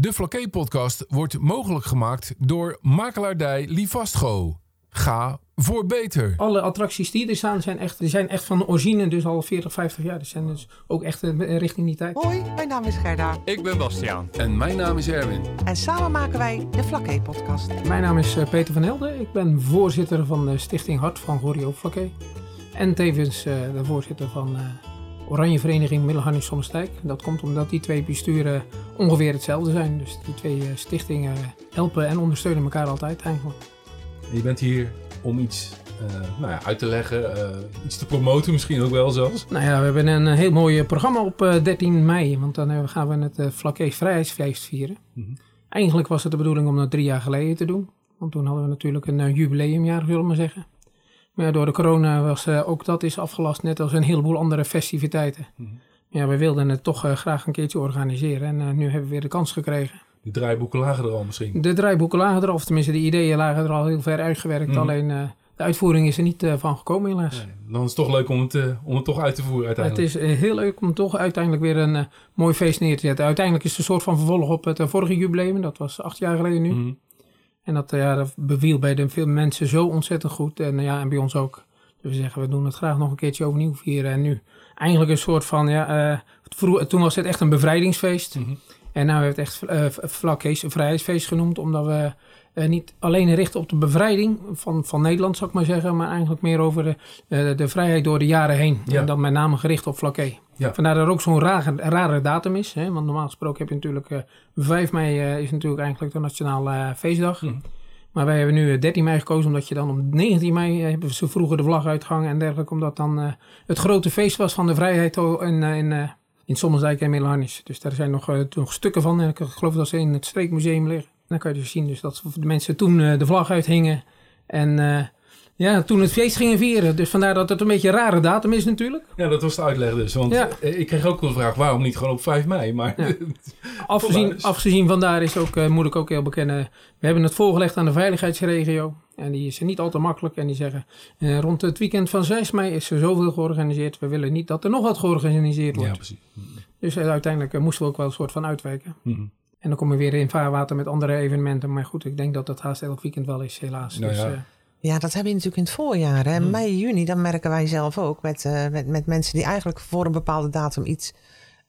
De Flaké-podcast wordt mogelijk gemaakt door makelaardij Livastgo. Ga voor beter. Alle attracties die er staan zijn echt, die zijn echt van origine, dus al 40, 50 jaar. Die zijn dus ook echt eh, richting die tijd. Hoi, mijn naam is Gerda Ik ben Bastiaan. En mijn naam is Erwin. en samen maken wij de Flaké podcast. Mijn naam is eh, Peter van Helden. Ik ben voorzitter van de Stichting Hart van Gorio Flaké. En tevens eh, de voorzitter van eh, Oranje Vereniging Middelharnis Sommestijk. Dat komt omdat die twee besturen ongeveer hetzelfde zijn. Dus die twee eh, stichtingen helpen en ondersteunen elkaar altijd eigenlijk. Je bent hier om iets eh, nou ja, uit te leggen, eh, iets te promoten misschien ook wel zelfs. Nou ja, we hebben een eh, heel mooi programma op eh, 13 mei. Want dan eh, gaan we het uh, Vrijheidsfeest vieren. Mhm. Eigenlijk was het de bedoeling om dat drie jaar geleden te doen. Want toen hadden we natuurlijk een eh, jubileumjaar, zullen we maar zeggen. Maar ja, door de corona was eh, ook dat is afgelast, net als een heleboel andere festiviteiten. Mhm. Ja, we wilden het toch eh, graag een keertje organiseren. En eh, nu hebben we weer de kans gekregen. Die draaiboeken lagen er al misschien. De draaiboeken lagen er, of tenminste de ideeën lagen er al heel ver uitgewerkt. Mhm. Alleen de uitvoering is er niet van gekomen helaas. Nee, dan is het toch leuk om het, om het toch uit te voeren Het uiteindelijk. is eh, heel leuk om toch uiteindelijk weer een mooi feest neer te zetten. Uiteindelijk is het een soort van vervolg op het vorige jubileum. Dat was acht jaar geleden nu. Mhm. En dat, eh, ja, dat beviel bij de veel mensen zo ontzettend goed. En, eh, ja, en bij ons ook. Dus we zeggen, we doen het graag nog een keertje overnieuw vieren. En nu eigenlijk een soort van, ja, eh, toen was het echt een bevrijdingsfeest. Mhm. En nu hebben we het echt Vlakkees een vrijheidsfeest genoemd. Omdat we eh, niet alleen richten op de bevrijding van, van Nederland, zou ik maar zeggen. Maar eigenlijk meer over de, eh, de vrijheid door de jaren heen. Ja. En dan met name gericht op Vlakke. Ja. Vandaar dat er ook zo'n rare, rare datum is. Hè? Want normaal gesproken heb je natuurlijk... eh 5 mei eh, is natuurlijk eigenlijk de nationale feestdag. Mhm. Maar wij hebben nu eh, 13 mei gekozen, omdat je dan op 19 mei hebben ze vroeger de vlag uitgehangen en dergelijke. Omdat dan het grote feest was van de vrijheid in, in, in en Middelharnis. Dus daar zijn nog, nog stukken van. En ik geloof dat ze in het Streekmuseum liggen. Dan kan je dus zien dus dat de mensen toen eh, de vlag uithingen. En eh, ja, toen het feest gingen vieren. Dus vandaar dat het een beetje een rare datum is natuurlijk. Ja, dat was de uitleg dus. Want Ja. eh, ik kreeg ook wel de vraag, waarom niet gewoon op 5 mei? Maar Ja. Afgezien, afgezien van daar is ook, moet ik ook heel bekennen, we hebben het voorgelegd aan de veiligheidsregio. En die is niet al te makkelijk. En die zeggen, rond het weekend van 6 mei is er zoveel georganiseerd. We willen niet dat er nog wat georganiseerd wordt. ja, precies. Dus uiteindelijk moesten we ook wel een soort van uitwijken. Mhm. En dan kom je weer in vaarwater met andere evenementen. Maar goed, ik denk dat dat haast elk weekend wel is, helaas. Nou dus, ja. eh, Ja, dat heb je natuurlijk in het voorjaar. Hè? Hmm. Mei, juni, dan merken wij zelf ook met, eh, met, met mensen die eigenlijk voor een bepaalde datum iets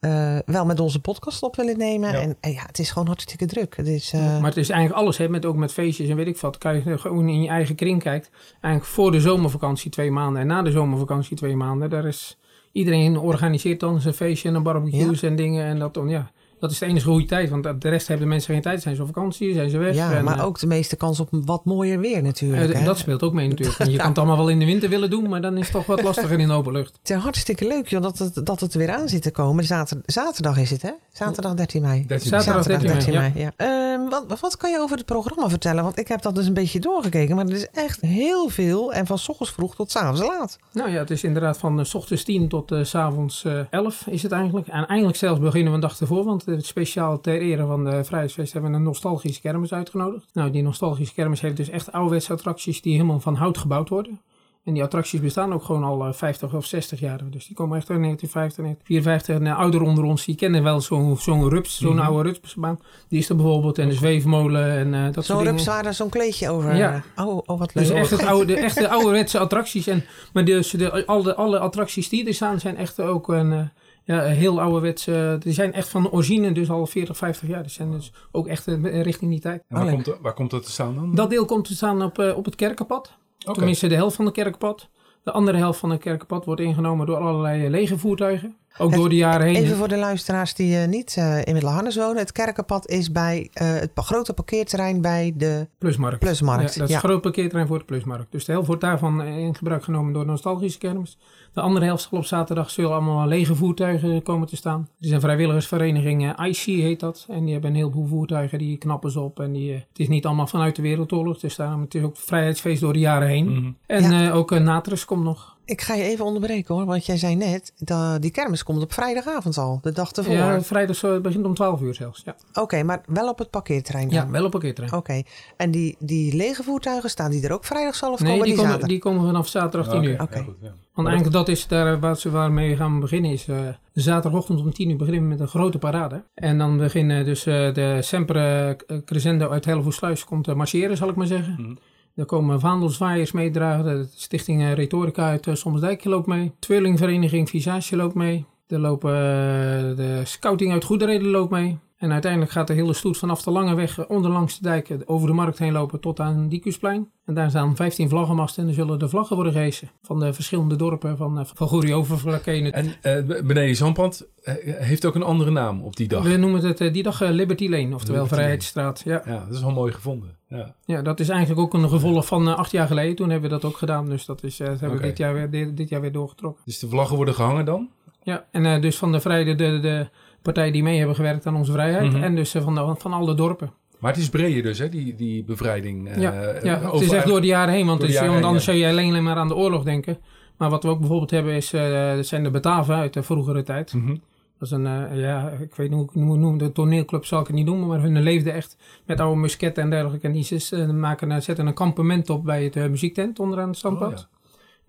eh, wel met onze podcast op willen nemen. Ja. En, en ja, het is gewoon hartstikke druk. Het is, eh, Maar het is eigenlijk alles, hè, met, ook met feestjes en weet ik wat. Kan je gewoon in je eigen kring kijkt. Eigenlijk voor de zomervakantie twee maanden en na de zomervakantie twee maanden. Daar is, iedereen organiseert dan zijn feestje en een barbecues en dingen. En dat, dan, ja, dat is de enige goede tijd. Want de rest hebben de mensen geen tijd. Zijn ze op vakantie, zijn ze weg. ja, en, maar eh, ook de meeste kans op wat mooier weer natuurlijk. eh, dat speelt ook mee natuurlijk. Want je kan het allemaal wel in de winter willen doen, maar dan is het toch wat lastiger in de open lucht. Het is hartstikke leuk joh, dat, het, dat het er weer aan zit te komen. Zater, zaterdag is het hè? Zaterdag 13 mei. 13 Zaterdag 13 mei, ja. Ehm, wat, wat kan je over het programma vertellen? Want ik heb dat dus een beetje doorgekeken. Maar er is echt heel veel. En van s ochtends vroeg tot s avonds laat. Nou ja, het is inderdaad van eh, s ochtends 10 tot s avonds eh 11 is het eigenlijk. En eigenlijk zelfs beginnen we een dag ervoor, want speciaal ter ere van de Vrijheidsfeest hebben we een nostalgische kermis uitgenodigd. Nou, die nostalgische kermis heeft dus echt ouderwetse attracties die helemaal van hout gebouwd worden. En die attracties bestaan ook gewoon al eh, 50 of 60 jaar. Dus die komen echt uit 1950, 1954. En de ouderen onder ons, die kennen wel zo'n zo'n rups, zo'n Mhm. oude rupsbaan. Die is er bijvoorbeeld en de zweefmolen en eh, dat soort Zo'n dingen. rups waar er zo'n kleedje over. Ja. Oh, oh, wat leuk. Dus echt, het oude, de echte ouderwetse attracties. En, maar dus de, alle, alle attracties die er staan zijn echt ook een, eh, ja, een heel ouderwetse. Die zijn echt van origine, dus al 40, 50 jaar. Die zijn dus ook echt eh, richting die tijd. En waar, Oh, komt, waar komt dat te staan dan? Dat deel komt te staan op, eh, op het kerkenpad. Tenminste, de helft van het kerkenpad. De andere helft van het kerkenpad wordt ingenomen door allerlei eh, lege voertuigen. Ook Het- door de jaren heen. Even voor de luisteraars die eh, niet eh, in Middelharnis wonen. Het Kerkenpad is bij eh, het grote parkeerterrein bij de Plusmarkt. Plusmarkt. Ja, dat is Ja. een groot parkeerterrein voor de Plusmarkt. Dus de helft wordt daarvan in gebruik genomen door de nostalgische kermis. De andere helft zal op zaterdag zullen allemaal lege voertuigen komen te staan. Er is een vrijwilligersvereniging, IC heet dat. En die hebben een heleboel voertuigen, die knappen ze op. En die, het is niet allemaal vanuit de Wereldoorlog. Dus daarom, het is ook vrijheidsfeest door de jaren heen. Mhm. En Ja. eh, ook uh, Natrus komt nog. Ik ga je even onderbreken hoor, want jij zei net, dat die kermis komt op vrijdagavond al, de dag ervoor. Ja, vrijdag begint om 12 uur zelfs. Ja, Oké, maar wel op het parkeerterrein dan? ja wel op parkeerterrein. Oké, en die, die lege voertuigen, staan die er ook vrijdag al of Nee, komen die die, komen, die komen vanaf zaterdag 10 uur. Oké. Ja. Want eigenlijk dat is daar waar ze waarmee gaan beginnen is eh, zaterdagochtend om 10 uur beginnen we met een grote parade. En dan beginnen dus eh, de Sempre Crescendo uit Hellevoetsluis komt eh, marcheren zal ik maar zeggen. Mhm. Er komen vaandelzwaaiers meedragen. De stichting eh, Retorica uit uh, Sommersdijk loopt mee. Tweelingvereniging Visage loopt mee. Er lopen eh, de scouting uit Goedereden loopt mee. En uiteindelijk gaat de hele stoet vanaf de lange weg onderlangs de dijk eh, over de markt heen lopen tot aan Diecusplein. En daar staan 15 vlaggenmasten en er zullen de vlaggen worden gehesen van de verschillende dorpen van, eh, van Goeree-Overvlakkeen. En eh, beneden Zandpand eh, heeft ook een andere naam op die dag. We noemen het die dag Liberty Lane, oftewel Liberty Vrijheidsstraat. Ja. Ja, dat is wel mooi gevonden. Ja. ja, dat is eigenlijk ook een gevolg van acht jaar geleden. Toen hebben we dat ook gedaan, dus dat, is, dat hebben we dit jaar, weer, dit, dit jaar weer doorgetrokken. Dus de vlaggen worden gehangen dan? Ja, en dus van de, vrij, de, de, de partijen die mee hebben gewerkt aan onze vrijheid. Mhm. En dus eh, van, de, van alle dorpen. Maar het is breder dus, hè, die, die bevrijding. eh, ja, ja het over- is echt door de jaren heen. Want het jaren anders heen, zou je alleen maar aan de oorlog denken. Maar wat we ook bijvoorbeeld hebben is, eh, dat zijn de Bataven uit de vroegere tijd. Mhm. Dat is een, eh, ja, ik weet niet hoe ik het moet noemen. De toneelclub zal ik het niet noemen. Maar hun leefden echt met oude musketten en dergelijke. En die eh, maken, eh, zetten een kampement op bij het eh, muziektent onderaan het standpad. Oh, ja.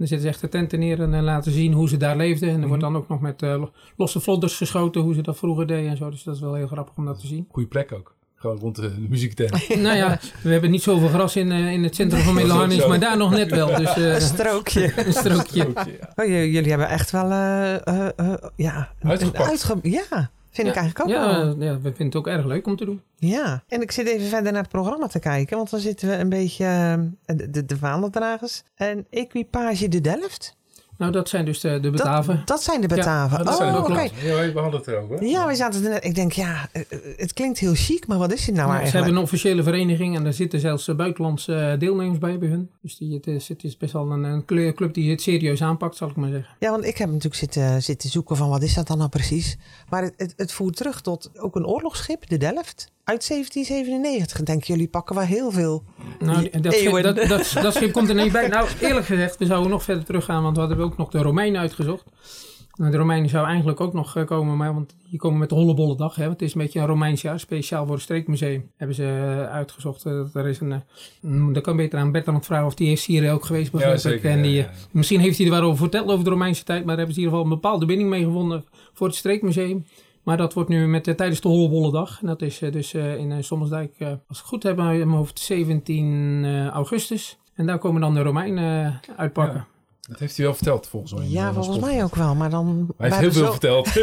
En dan zetten ze echt de tenten neer en eh, laten zien hoe ze daar leefden. En er Mhm. wordt dan ook nog met eh, lo- losse vlodders geschoten, hoe ze dat vroeger deden en zo. Dus dat is wel heel grappig om dat te zien. Goeie plek ook. Gewoon rond de, de muziektent. nou ja, we hebben niet zoveel gras in, eh, in het centrum van Middelharnis, maar daar nog net wel. Dus eh, Een strookje. een strookje. Oh, jullie hebben echt wel, eh, eh, eh, ja... een- Uitgepakt. uitge- ja, vind ik eigenlijk ook ja, wel. ja, we vinden het ook erg leuk om te doen. Ja, en ik zit even verder naar het programma te kijken, want dan zitten we een beetje eh, de, de, de vaandeldragers en Equipage de Delft. Nou, dat zijn dus de, de Dat, Bataven. dat zijn de Bataven. Oh, dat zijn oh, de oké. Ja, we hadden het erover. Ja, we zaten er net. Ik denk, ja, eh, eh, het klinkt heel chic, maar wat is dit nou Ja, ze eigenlijk? hebben een officiële vereniging en daar zitten zelfs eh, buitenlandse deelnemers bij bij hun. Dus die, het, is, het is best wel een, een club die het serieus aanpakt, zal ik maar zeggen. Ja, want ik heb natuurlijk zitten, zitten zoeken van wat is dat dan nou precies. Maar het, het, het voert terug tot ook een oorlogsschip, de Delft, uit 1797. Ik denk, jullie pakken wel heel veel. Nou, dat, schip, dat, dat, dat schip komt er niet bij. Nou, eerlijk gezegd, we zouden nog verder teruggaan, want we hadden ook nog de Romeinen uitgezocht. Nou, de Romeinen zouden eigenlijk ook nog eh, komen, maar want die komen met de Hollebolle dag. Hè, want het is een beetje een Romeins jaar, speciaal voor het streekmuseum. Hebben ze eh, uitgezocht. eh, dat er is een, mm, dat kan beter aan Bertrand vragen of die is hier ook geweest. begrijp ik. zeker, En ja, die, ja, ja. Misschien heeft hij er wel over verteld over de Romeinse tijd, maar daar hebben ze in ieder geval een bepaalde binding mee gevonden voor het streekmuseum. Maar dat wordt nu met, eh, tijdens de Hollebolle dag. En dat is eh, dus eh, in Sommersdijk, als ik het goed heb, in mijn hoofd 17 eh, augustus. En daar komen dan de Romeinen uitpakken. Ja. Dat heeft hij wel verteld, volgens mij. Ja, de volgens mij ook wel. Maar dan. Hij heeft heel veel verteld.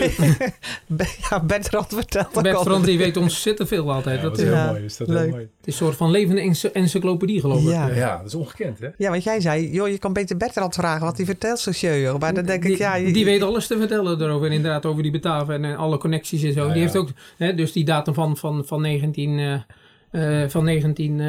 Ja, Bertrand vertelt ook Bert al. Frans die weet ontzettend veel altijd. Ja, dat dat is, heel Ja, mooi. Is dat leuk. heel mooi. het is een soort van levende ency- encyclopedie geloof ik. Ja. Eh, Ja, dat is ongekend, hè? Ja, want jij zei, joh, je kan beter Bertrand vragen wat hij vertelt zo. Maar dan denk ik, die, ja... je- die weet alles te vertellen erover. En inderdaad over die Bataven en eh, alle connecties en zo. Ja, die ja. heeft ook, hè, dus die datum van, van, van 19, eh, eh, van 19 eh,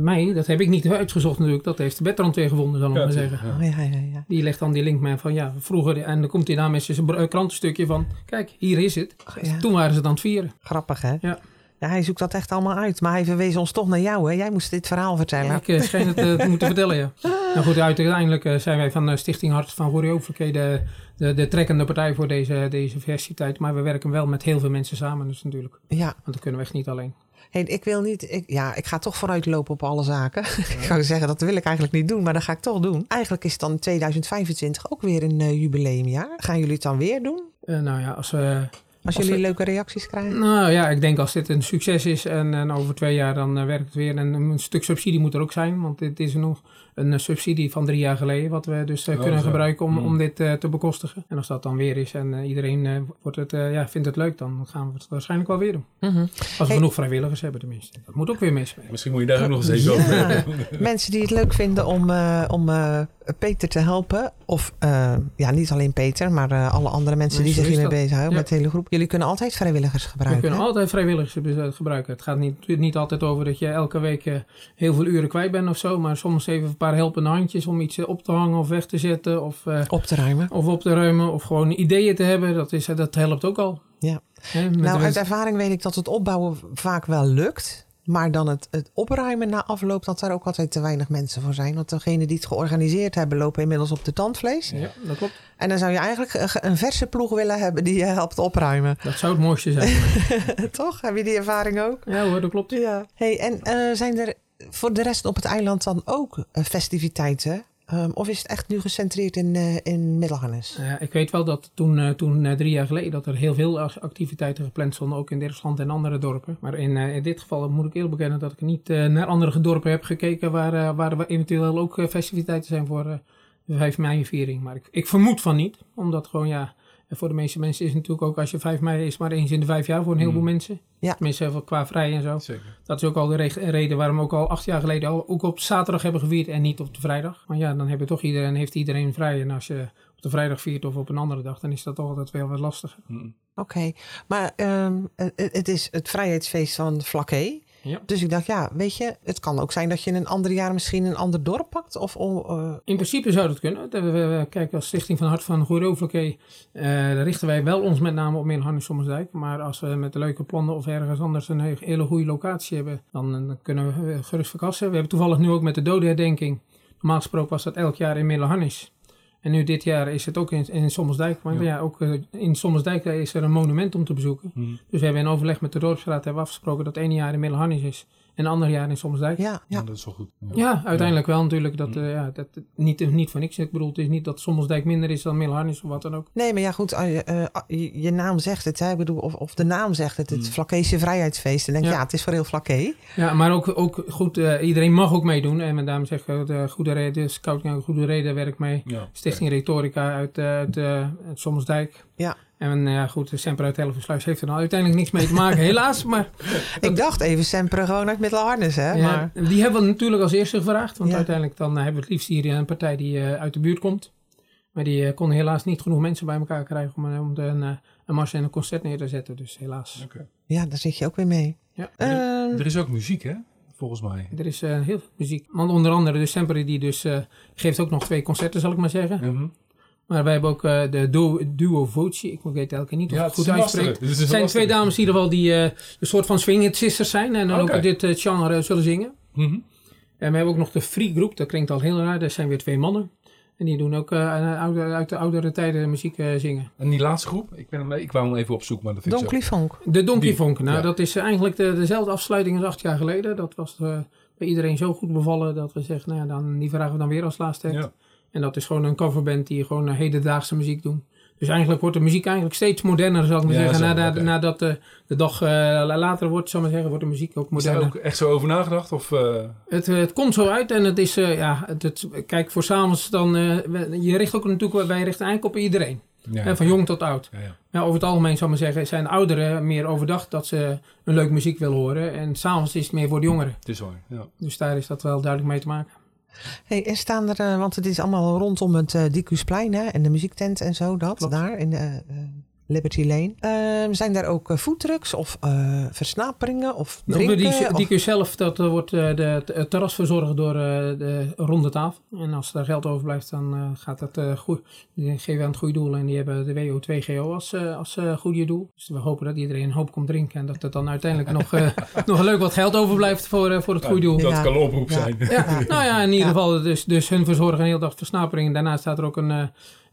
mei, dat heb ik niet uitgezocht natuurlijk. Dat heeft Bertrand weer gevonden, zal ik Ja, maar zeggen. ja. Oh, ja, ja, ja. Die legt dan die link mee van ja, vroeger. En dan komt hij daar met zijn krantenstukje van, kijk, hier is het. Toen waren ze het aan het vieren. Grappig, hè? Ja. Ja, hij zoekt dat echt allemaal uit. Maar hij verwees ons toch naar jou, hè? Jij moest dit verhaal vertellen. Ik schijn het te moeten vertellen, ja. Nou goed, uiteindelijk eh, zijn wij van eh, Stichting Hart van Goeree de, de, de trekkende partij voor deze, deze versiteit. Maar we werken wel met heel veel mensen samen, dus natuurlijk. Ja, Want dat kunnen we echt niet alleen. Hey, ik wil niet... Ik, ja, ik ga toch vooruitlopen op alle zaken. ik zou zeggen, dat wil ik eigenlijk niet doen, maar dat ga ik toch doen. Eigenlijk is dan 2025 ook weer een eh, jubileumjaar. Gaan jullie het dan weer doen? Eh, nou ja, als we... Als, Als jullie we- leuke reacties krijgen? Nou ja, ik denk als dit een succes is en, en over twee jaar dan eh, werkt het weer. En een stuk subsidie moet er ook zijn, want dit is nog een eh, subsidie van drie jaar geleden. Wat we dus eh, Oh, kunnen zo. gebruiken om, om dit eh, te bekostigen. En als dat dan weer is en eh, iedereen eh, wordt het, eh, ja, vindt het leuk, dan gaan we het waarschijnlijk wel weer doen. Mhm. Als we Hey. genoeg vrijwilligers hebben tenminste. Dat moet ook weer meespelen. Misschien moet je daar ook nog eens even over hebben. Mensen die het leuk vinden om, eh, om eh, Peter te helpen. Of eh, ja, niet alleen Peter, maar eh, alle andere mensen die zich hiermee bezighouden Ja. met de hele groep. Jullie kunnen altijd vrijwilligers We gebruiken. kunnen hè? altijd vrijwilligers gebruiken. Het gaat niet, niet altijd over dat je elke week eh, heel veel uren kwijt bent of zo. Maar soms even paar helpende handjes om iets eh, op te hangen of weg te zetten. Of, eh, Op te ruimen. of op te ruimen. Of gewoon ideeën te hebben. Dat, is, dat helpt ook al. Ja. Nou, uit ervaring weet ik dat het opbouwen vaak wel lukt. Maar dan het, het opruimen na afloop, dat daar ook altijd te weinig mensen voor zijn. Want degenen die het georganiseerd hebben, lopen inmiddels op de tandvlees. Ja, dat klopt. En dan zou je eigenlijk een- verse ploeg willen hebben die je helpt opruimen. Dat zou het mooiste zijn. Toch? Heb je die ervaring ook? ja hoor, dat klopt. Ja. Hey, en eh, zijn er voor de rest op het eiland dan ook eh, festiviteiten? Ehm, of is het echt nu gecentreerd in, eh, in Middelharnis? Ja, ik weet wel dat toen, eh, toen drie jaar geleden dat er heel veel ac- activiteiten gepland stonden, ook in Dirksland en andere dorpen. Maar in, in dit geval moet ik eerlijk bekennen dat ik niet naar andere dorpen heb gekeken waar, waar er eventueel ook festiviteiten zijn voor de 5 mei viering. Maar ik, ik vermoed van niet, omdat gewoon ja, voor de meeste mensen is het natuurlijk ook als je 5 mei is maar eens in de vijf jaar voor een heleboel Mm. mensen. Ja. Tenminste qua vrij en zo. Zeker. Dat is ook al de re- reden waarom we ook al acht jaar geleden al ook op zaterdag hebben gevierd en niet op de vrijdag. Maar ja, dan hebben toch iedereen, heeft iedereen vrij. En als je op de vrijdag viert of op een andere dag, dan is dat toch altijd wel wat lastiger. Mm. Oké, maar ehm, het, het is het vrijheidsfeest van Vlakke. Ja. Dus ik dacht, ja, weet je, het kan ook zijn dat je in een ander jaar misschien een ander dorp pakt. Of, eh, In principe zou dat kunnen. We, we- kijk, als Stichting van Hart van Goeroevlakke uh, richten wij wel ons met name op Middelharnis Sommersdijk. Maar als we met leuke plannen of ergens anders een he- hele goede locatie hebben, dan, eh, dan kunnen we eh, gerust verkassen. We hebben toevallig nu ook met de dodenherdenking. Normaal gesproken was dat elk jaar in Middelharnis. En nu dit jaar is het ook in, in Sommersdijk. Maar ja, Ja. ook eh, in Sommersdijk is er een monument om te bezoeken. Mm. Dus we hebben in overleg met de dorpsraad hebben afgesproken dat het ene jaar in Middelharnis is. En het andere jaar in Sommersdijk. ja, Ja, ja. dat is wel goed. Ja, uiteindelijk wel natuurlijk. Dat, eh, ja, dat, niet, niet voor niks. Ik bedoel, het is niet dat Sommelsdijk minder is dan Middelharnis of wat dan ook. Nee, maar ja, goed, eh, je, je naam zegt het. Hè? Ik bedoel, of, of de naam zegt het, het Mm. Vlakkese Vrijheidsfeest. En denk je, Ja. ja, het is voor heel Vlakke. Ja, maar ook, ook goed, eh, iedereen mag ook meedoen. En met daarom zeg ik, de Goede Reden, Scouting Goede Reden werkt mee. Ja. Stichting Retorica uit, eh, uit, uit Sommelsdijk. Ja. En eh, ja, goed, uit Helversluis heeft er nou uiteindelijk niks mee te maken, helaas. Maar Ik dacht even Sempre gewoon uit Middelharnis, hè? ja, Maar, die hebben we natuurlijk als eerste gevraagd. Want Ja. uiteindelijk dan eh, hebben we het liefst hier een partij die eh, uit de buurt komt. Maar die eh, konden helaas niet genoeg mensen bij elkaar krijgen om, om de, een, eh, een mars en een concert neer te zetten. Dus helaas. Oké. ja, daar zit je ook weer mee. Ja. Ehm, Er is ook muziek, hè? Volgens mij. Er is eh, heel veel muziek. Want onder andere de Semper die dus eh, geeft ook nog twee concerten, zal ik maar zeggen. Mhm. Maar wij hebben ook eh, de duo, duo Voci. Ik weet elke keer niet of Ja, het goed is een lastige. uitspreek. Dit is Het zijn twee dames in ieder geval die eh, een soort van swing sisters zijn. En dan ook dit eh, genre zullen zingen. Mhm. En we hebben ook nog de Free Group. Dat klinkt al heel raar. Dat zijn weer twee mannen. En die doen ook eh, oude, uit de oudere tijden muziek eh, zingen. En die laatste groep, ik, ben hem, ik wou hem even opzoeken, maar dat vind ik Don zo. Clifonk. De Donkey Die, Vonk. Nou, ja. dat is eigenlijk de, dezelfde afsluiting als acht jaar geleden. Dat was eh, bij iedereen zo goed bevallen dat we zeggen, nou ja, dan, die vragen we dan weer als laatste. Ja. En dat is gewoon een coverband die gewoon hedendaagse muziek doen. Dus eigenlijk wordt de muziek eigenlijk steeds moderner, zal ik maar Ja, zeggen. zo, nadat de, de dag eh, later wordt, zal ik maar zeggen, wordt de muziek ook Is daar moderner. ook echt zo over nagedacht? Of, eh, Het, eh, het komt zo uit en het is, ja, het, het- kijk, voor s'avonds dan, je richt ook natuurlijk, wij richten eigenlijk op iedereen. ja. Van jong tot oud. Ja, over het algemeen zou ik maar zeggen, zijn ouderen meer overdag dat ze een leuk muziek willen horen. En s'avonds is het meer voor de jongeren. Het is. Ja. Dus daar is dat wel duidelijk mee te maken. Hey, en staan er, eh, want het is allemaal rondom het uh, Dikusplein hè, en de muziektent en zo, dat Klopt. daar in de eh, Liberty Lane. Ehm, zijn daar ook eh, foodtrucks of eh, versnaperingen of drinken? die, die kun je zelf, dat eh, wordt eh, de, het terras verzorgd door eh, de ronde tafel. En als er geld overblijft, dan eh, gaat dat eh, goed. Die geven we aan het goede doel. En die hebben de WO2GO als, eh, als eh, goede doel. Dus we hopen dat iedereen een hoop komt drinken. En dat er dan uiteindelijk nog, eh, nog leuk wat geld overblijft voor, eh, voor het goede doel. Dat Ja. kan een oproep Ja. zijn. Ja, nou ja, in ieder Ja. geval dus, dus hun verzorgen een hele dag versnapering. Daarnaast staat er ook een, eh,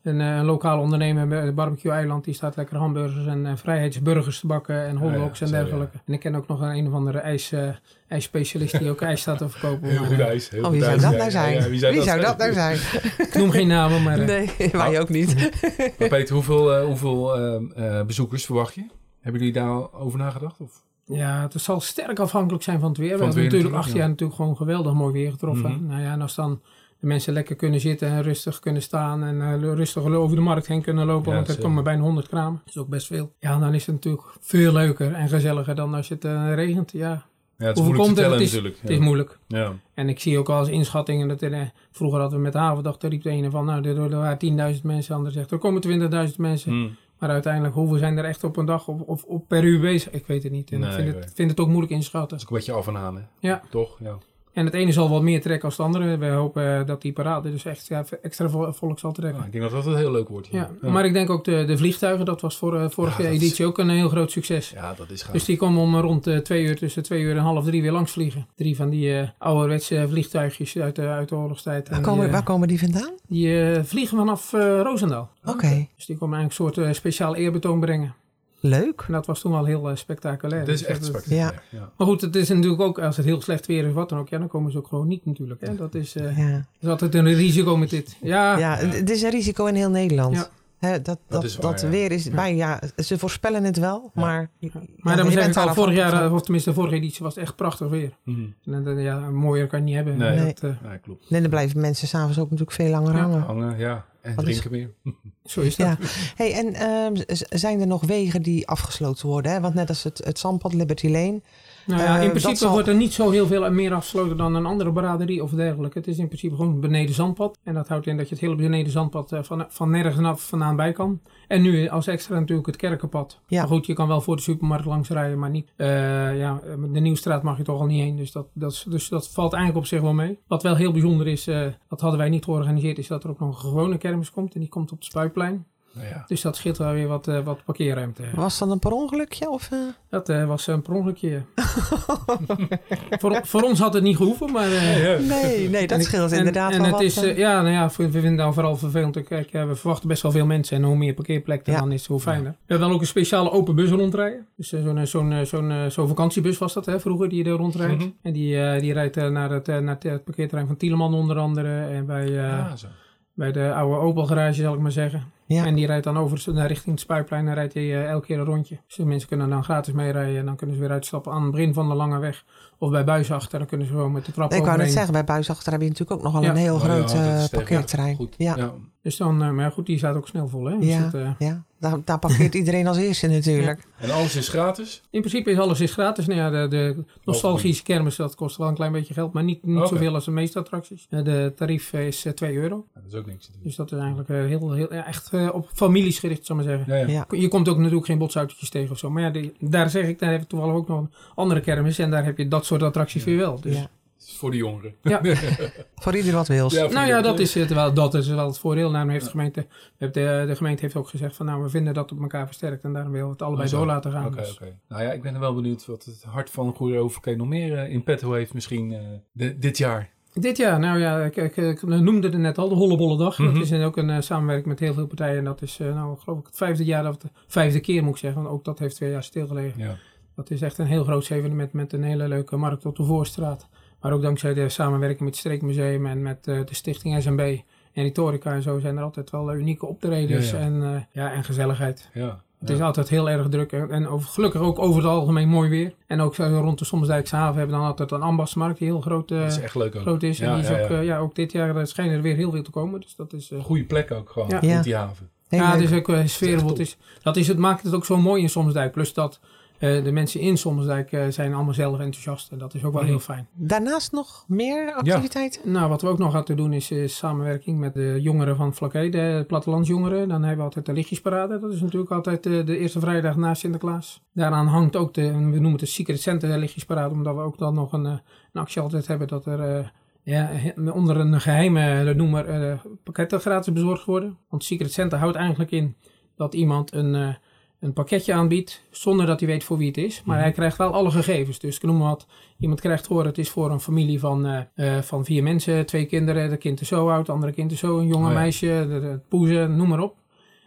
een, eh, een lokale ondernemer bij de Barbecue Eiland. Die staat lekker hamburgers en eh, vrijheidsburgers te bakken en hotdogs Ja, en zo, dergelijke. En ik ken ook nog een, een of andere ijs, eh, ijsspecialist die ook ijs staat te verkopen. Heel Maar, goed ijs. Heel Oh, wie goed zou ijs. dat nou zijn? Ja, ja, wie zou dat nou zijn? ik noem geen namen, maar Nee, wij ook niet. Maar Peter, hoeveel, eh, hoeveel eh, eh, bezoekers verwacht je? Hebben jullie daar over nagedacht? Of? ja, het zal sterk afhankelijk zijn van het weer. Van We hebben natuurlijk acht jaar natuurlijk gewoon geweldig mooi weer getroffen. Mhm. Nou ja, en als dan de mensen lekker kunnen zitten en rustig kunnen staan en eh, rustig over de markt heen kunnen lopen, Ja, want er komen bijna 100 kramen. Dat is ook best veel. Ja, dan is het natuurlijk veel leuker en gezelliger dan als het eh, regent. Ja, Ja, het is Hoeveel moeilijk komt te tellen Het is- natuurlijk. het is moeilijk. Ja. En ik zie ook al als inschattingen dat er, eh, vroeger hadden we met de havendag, daar riep de ene van, nou, er, er waren 10.000 mensen, de ander zegt, er komen 20.000 mensen. Hmm. Maar uiteindelijk, hoeveel zijn er echt op een dag of, of, of per uur bezig? Ik weet het niet. En Nee, ik vind het, vind het ook moeilijk inschatten. Dat is ook een beetje af en aan, hè? Ja. Toch? Ja. En het ene zal wat meer trekken als het andere. We hopen dat die parade dus echt ja, extra vo- volk zal trekken. Nou, ik denk dat dat een heel leuk wordt. hier. Ja, maar ik denk ook de, de vliegtuigen, dat was voor, eh, vorige Ja, is- editie ook een heel groot succes. Ja, dat is gaaf. Dus die komen om rond eh, twee uur, tussen twee uur en half drie weer langs vliegen. Drie van die eh, ouderwetse vliegtuigjes uit de, uit de oorlogstijd. Waar En komen, die, eh, waar komen die vandaan? die eh, vliegen vanaf eh Roosendaal. Oké, Dus die komen eigenlijk een soort eh, speciaal eerbetoon brengen. Leuk. En dat was toen wel heel eh, spectaculair. Het is Dus echt dat- spectaculair. Ja. Maar goed, het is natuurlijk ook, als het heel slecht weer is, wat dan ook, ja, dan komen ze ook gewoon niet natuurlijk. Hè? Dat is, eh, Ja, dat is altijd een risico met dit. Ja, ja het het is een risico in heel Nederland. Dat, dat, is dat, ja. weer is bij, ja, ze voorspellen het wel, Ja. maar... maar dan zeg ik al, vorig jaar, eh, of tenminste de vorige editie, was het echt prachtig weer. Mhm. En dan, ja, mooier kan je niet hebben. Nee. Nee. Dat, eh, Ja, klopt. En dan blijven mensen s'avonds ook natuurlijk veel langer Ja. hangen. Hangen, ja. En Wat is- drinken meer. zo is dat. Ja. Hey, en ehm, zijn er nog wegen die afgesloten worden? Hè? Want net als het, het zandpad Liberty Lane. Nou ja, Eh, in dat principe zal- wordt er niet zo heel veel meer afgesloten dan een andere braderie of dergelijke. Het is in principe gewoon beneden zandpad. En dat houdt in dat je het hele beneden zandpad eh, van, van nergens af vandaan bij kan. En nu als extra natuurlijk het kerkenpad. Ja. Maar goed, je kan wel voor de supermarkt langs rijden, maar niet. eh, ja, de Nieuwstraat mag je toch al niet heen. Dus dat, dat, dus dat valt eigenlijk op zich wel mee. Wat wel heel bijzonder is, eh, dat hadden wij niet georganiseerd, is dat er ook nog een gewone kermis komt. En die komt op het Spuitplein. Ja. Dus dat scheelt wel weer wat, eh, wat parkeerruimte. Was dat een per ongelukje? Of, eh? Dat eh, was een per ongelukje. voor, voor ons had het niet gehoeven, maar... eh, Ja. Nee, nee, dat scheelt en- inderdaad En wel het wat. is, ja, nou ja, we vinden het nou vooral vervelend. Kijk, we verwachten best wel veel mensen. En hoe meer parkeerplekken Ja. dan is, hoe fijner. We hebben dan ook een speciale open bus rondrijden. Dus zo'n zo'n zo'n zo'n vakantiebus was dat hè, vroeger, die er rondrijdt. Mhm. En die, eh, die rijdt naar, het, naar het, parkeerterrein van Tieleman onder andere. En bij, eh, Ah, zo. Bij de oude Opel garage, zal ik maar zeggen. Ja. En die rijdt dan over naar richting het Spuitplein. En rijdt hij eh, elke keer een rondje. Dus de mensen kunnen dan gratis meerijden. En dan kunnen ze weer uitstappen aan het begin van de lange weg. Of bij Buisachter. Dan kunnen ze gewoon met de trap ik wou net zeggen, bij Buisachter heb je natuurlijk ook nog wel Ja. een heel Oh, groot ja, eh, parkeerterrein. Goed. Ja, ja. Ja. Dus dan, eh, maar ja, goed, die staat ook snel vol. Hè? Dus Ja. dat, eh, Daar, daar parkeert iedereen als eerste natuurlijk. En alles is gratis? in principe is alles is gratis. Nou ja, de, de nostalgische kermis, dat kost wel een klein beetje geld. Maar niet, niet zoveel als de meeste attracties. Eh, de tarief is eh, 2 euro. Ja, dat is ook niks te doen. Dus dat is eigenlijk eh, heel, heel, ja, echt eh, op families gericht, zal ik maar zeggen. Ja, ja. Ja. Je komt ook natuurlijk geen botsautootjes tegen of zo. Maar ja, die- daar zeg ik, daar heb ik toevallig ook nog een andere kermis. En daar heb je dat soort attracties weer wel. Dus, Ja. Voor de jongeren. Ja. Voor ieder wat wils. Ja, Nou ja, dat is, het wel, dat is wel het voordeel. Daarom heeft de gemeente, we hebben de, de gemeente heeft ook gezegd van nou, we vinden dat op elkaar versterkt. En daarom willen we het allebei Oh, zo. door laten gaan. Oké, Dus- oké. Nou ja, ik ben er wel benieuwd wat het hart van Goede Overkee nog meer eh, in petto heeft misschien eh, de- dit jaar. Dit jaar, nou ja, ik, ik, ik noemde het net al, de Hollebolle Dag. Mhm. Dat is ook een eh, samenwerking met heel veel partijen. En dat is, eh, nou geloof ik, het vijfde jaar, of de vijfde keer moet ik zeggen. Want ook dat heeft twee jaar stilgelegen. Ja. Dat is echt een heel groot evenement met een hele leuke markt op de Voorstraat. Maar ook dankzij de samenwerking met het Streekmuseum en met eh, de stichting SMB en Rhetorica en zo zijn er altijd wel eh, unieke optredens Ja, ja. En, eh, ja, en gezelligheid. Ja. Het ja. is altijd heel erg druk en, over, gelukkig ook over het algemeen mooi weer. En ook zo rond de Sommersdijkse haven hebben we dan altijd een ambachtsmarkt die heel groot, eh, is echt leuk ook. groot is. En Ja, die is ja, ook, ja. ja, ook dit jaar schijnen er weer heel veel te komen. Dus dat is... eh, Goede plek ook gewoon, Ja. die haven. Heel ja, leuk. het is ook uh, sfeervol. Het is, dat is het, maakt het ook zo mooi in Sommersdijk. Plus dat eh, de mensen in Sommersdijk eh, zijn allemaal zelf enthousiast. En dat is ook wel Mhm. heel fijn. Daarnaast nog meer activiteiten? Nou, wat we ook nog gaan doen is, is samenwerking met de jongeren van Vlakke, de plattelandsjongeren. Dan hebben we altijd de lichtjesparade. Dat is natuurlijk altijd eh, de eerste vrijdag na Sinterklaas. Daaraan hangt ook de, we noemen het de Secret Center lichtjesparade. Omdat we ook dan nog een, eh, een actie altijd hebben dat er... eh, ja, onder een geheime noemer eh, pakketten gratis bezorgd worden. Want Secret Center houdt eigenlijk in dat iemand een, eh, een pakketje aanbiedt zonder dat hij weet voor wie het is. Maar Mhm. hij krijgt wel alle gegevens. Dus ik noem maar wat. Iemand krijgt te horen, het is voor een familie van, eh, eh, van vier mensen, twee kinderen. De kind is zo oud, de andere kind is zo, een jonge Oh ja. meisje, de, de poezen, noem maar op.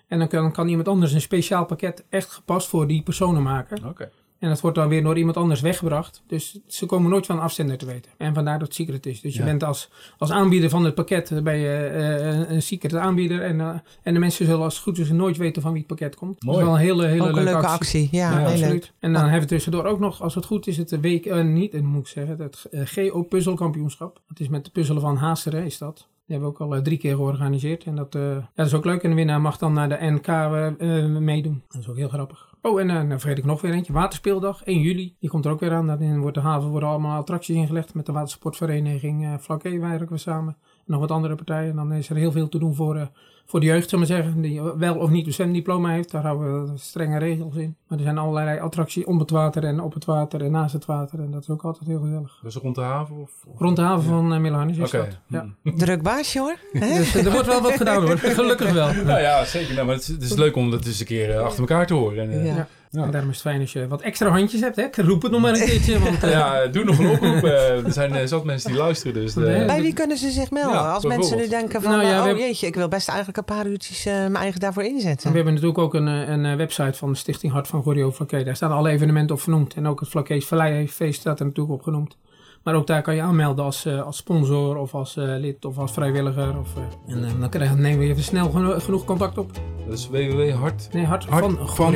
En dan kan, kan iemand anders een speciaal pakket echt gepast voor die personen maken. Oké. En dat wordt dan weer door iemand anders weggebracht. Dus ze komen nooit van de afzender te weten. En vandaar dat het secret is. Dus je bent als, als aanbieder van het pakket eh, ben je eh, een, een secret aanbieder. En, eh, en de mensen zullen als het goed is nooit weten van wie het pakket komt. Mooi. Dat is wel een hele, hele Ook een leuke, leuke actie. actie. Ja, Ja, heel absoluut. leuk. En dan hebben we tussendoor ook nog, als het goed is, het week, eh, niet, eh, moet ik zeggen, het eh, GO-puzzelkampioenschap. Dat is met de puzzelen van Haasteren, is dat. Die hebben we ook al eh, drie keer georganiseerd. En dat, eh, ja, dat is ook leuk. En de winnaar mag dan naar de NK eh, eh, meedoen. Dat is ook heel grappig. Oh, en eh, dan vergeet ik nog weer eentje. Waterspeeldag, 1 juli. Die komt er ook weer aan. Daarin wordt de haven worden allemaal attracties ingelegd. Met de watersportvereniging uh, Vlakke werken we samen. Nog wat andere partijen. En dan is er heel veel te doen voor, eh, voor de jeugd, zullen we maar zeggen. Die wel of niet een diploma heeft. Daar houden we strenge regels in. Maar er zijn allerlei attracties om het water en op het water en naast het water. En dat is ook altijd heel gezellig. Is rond de haven? Of, of- Rond de haven van uh, is Oké. dat. Ja. Hm. Druk baasje hoor. Hè? Dus eh, er wordt wel wat gedaan hoor. Gelukkig wel. Nou ja, zeker. Nou, maar het, is, het is leuk om dat eens een keer achter elkaar te horen. En, Ja. Ja. En daarom is het fijn als je wat extra handjes hebt. Hè? Ik roep het nog maar een keertje. Want, eh, Ja, doe nog een oproep. eh, er zijn eh, zat mensen die luisteren. Dus de-. Bij wie kunnen ze zich melden? Ja, Als mensen nu denken van, Nou ja, oh hebben- jeetje, ik wil best eigenlijk een paar uurtjes eh, mijn eigen daarvoor En inzetten. we hebben natuurlijk ook een, een eh, website van de Stichting Hart van Gorio Vlakke. Daar staan alle evenementen op vernoemd. En ook het Vlakkees Feest staat er natuurlijk op genoemd. Maar ook daar kan je aanmelden als, eh, als sponsor of als eh, lid of als vrijwilliger. Of, eh, en dan krijg, nemen we even snel geno- genoeg contact op. dat is www.hart.nl. Nee, Hart, Hart van.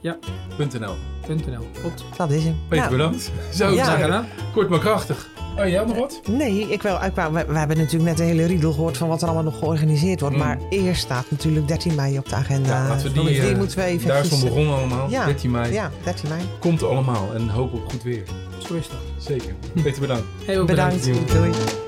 Ja, .nl. Dat is hem. Peter, Nou, bedankt. Zo, Ja. Ja. gedaan. kort maar krachtig. Oh, jij nog wat? Nee, ik wil, ik wou, we, we hebben natuurlijk net een hele riedel gehoord van wat er allemaal nog georganiseerd wordt. Mm. Maar eerst staat natuurlijk 13 mei op de agenda. Ja, laten we die, die moeten we even... Daar is van begonnen allemaal. Ja. 13 mei. Ja, 13 mei. Komt allemaal en hoop op goed weer. Zo is dat. Zeker. Peter, bedankt. Hey, ook bedankt. Bedankt. bedankt. Doei.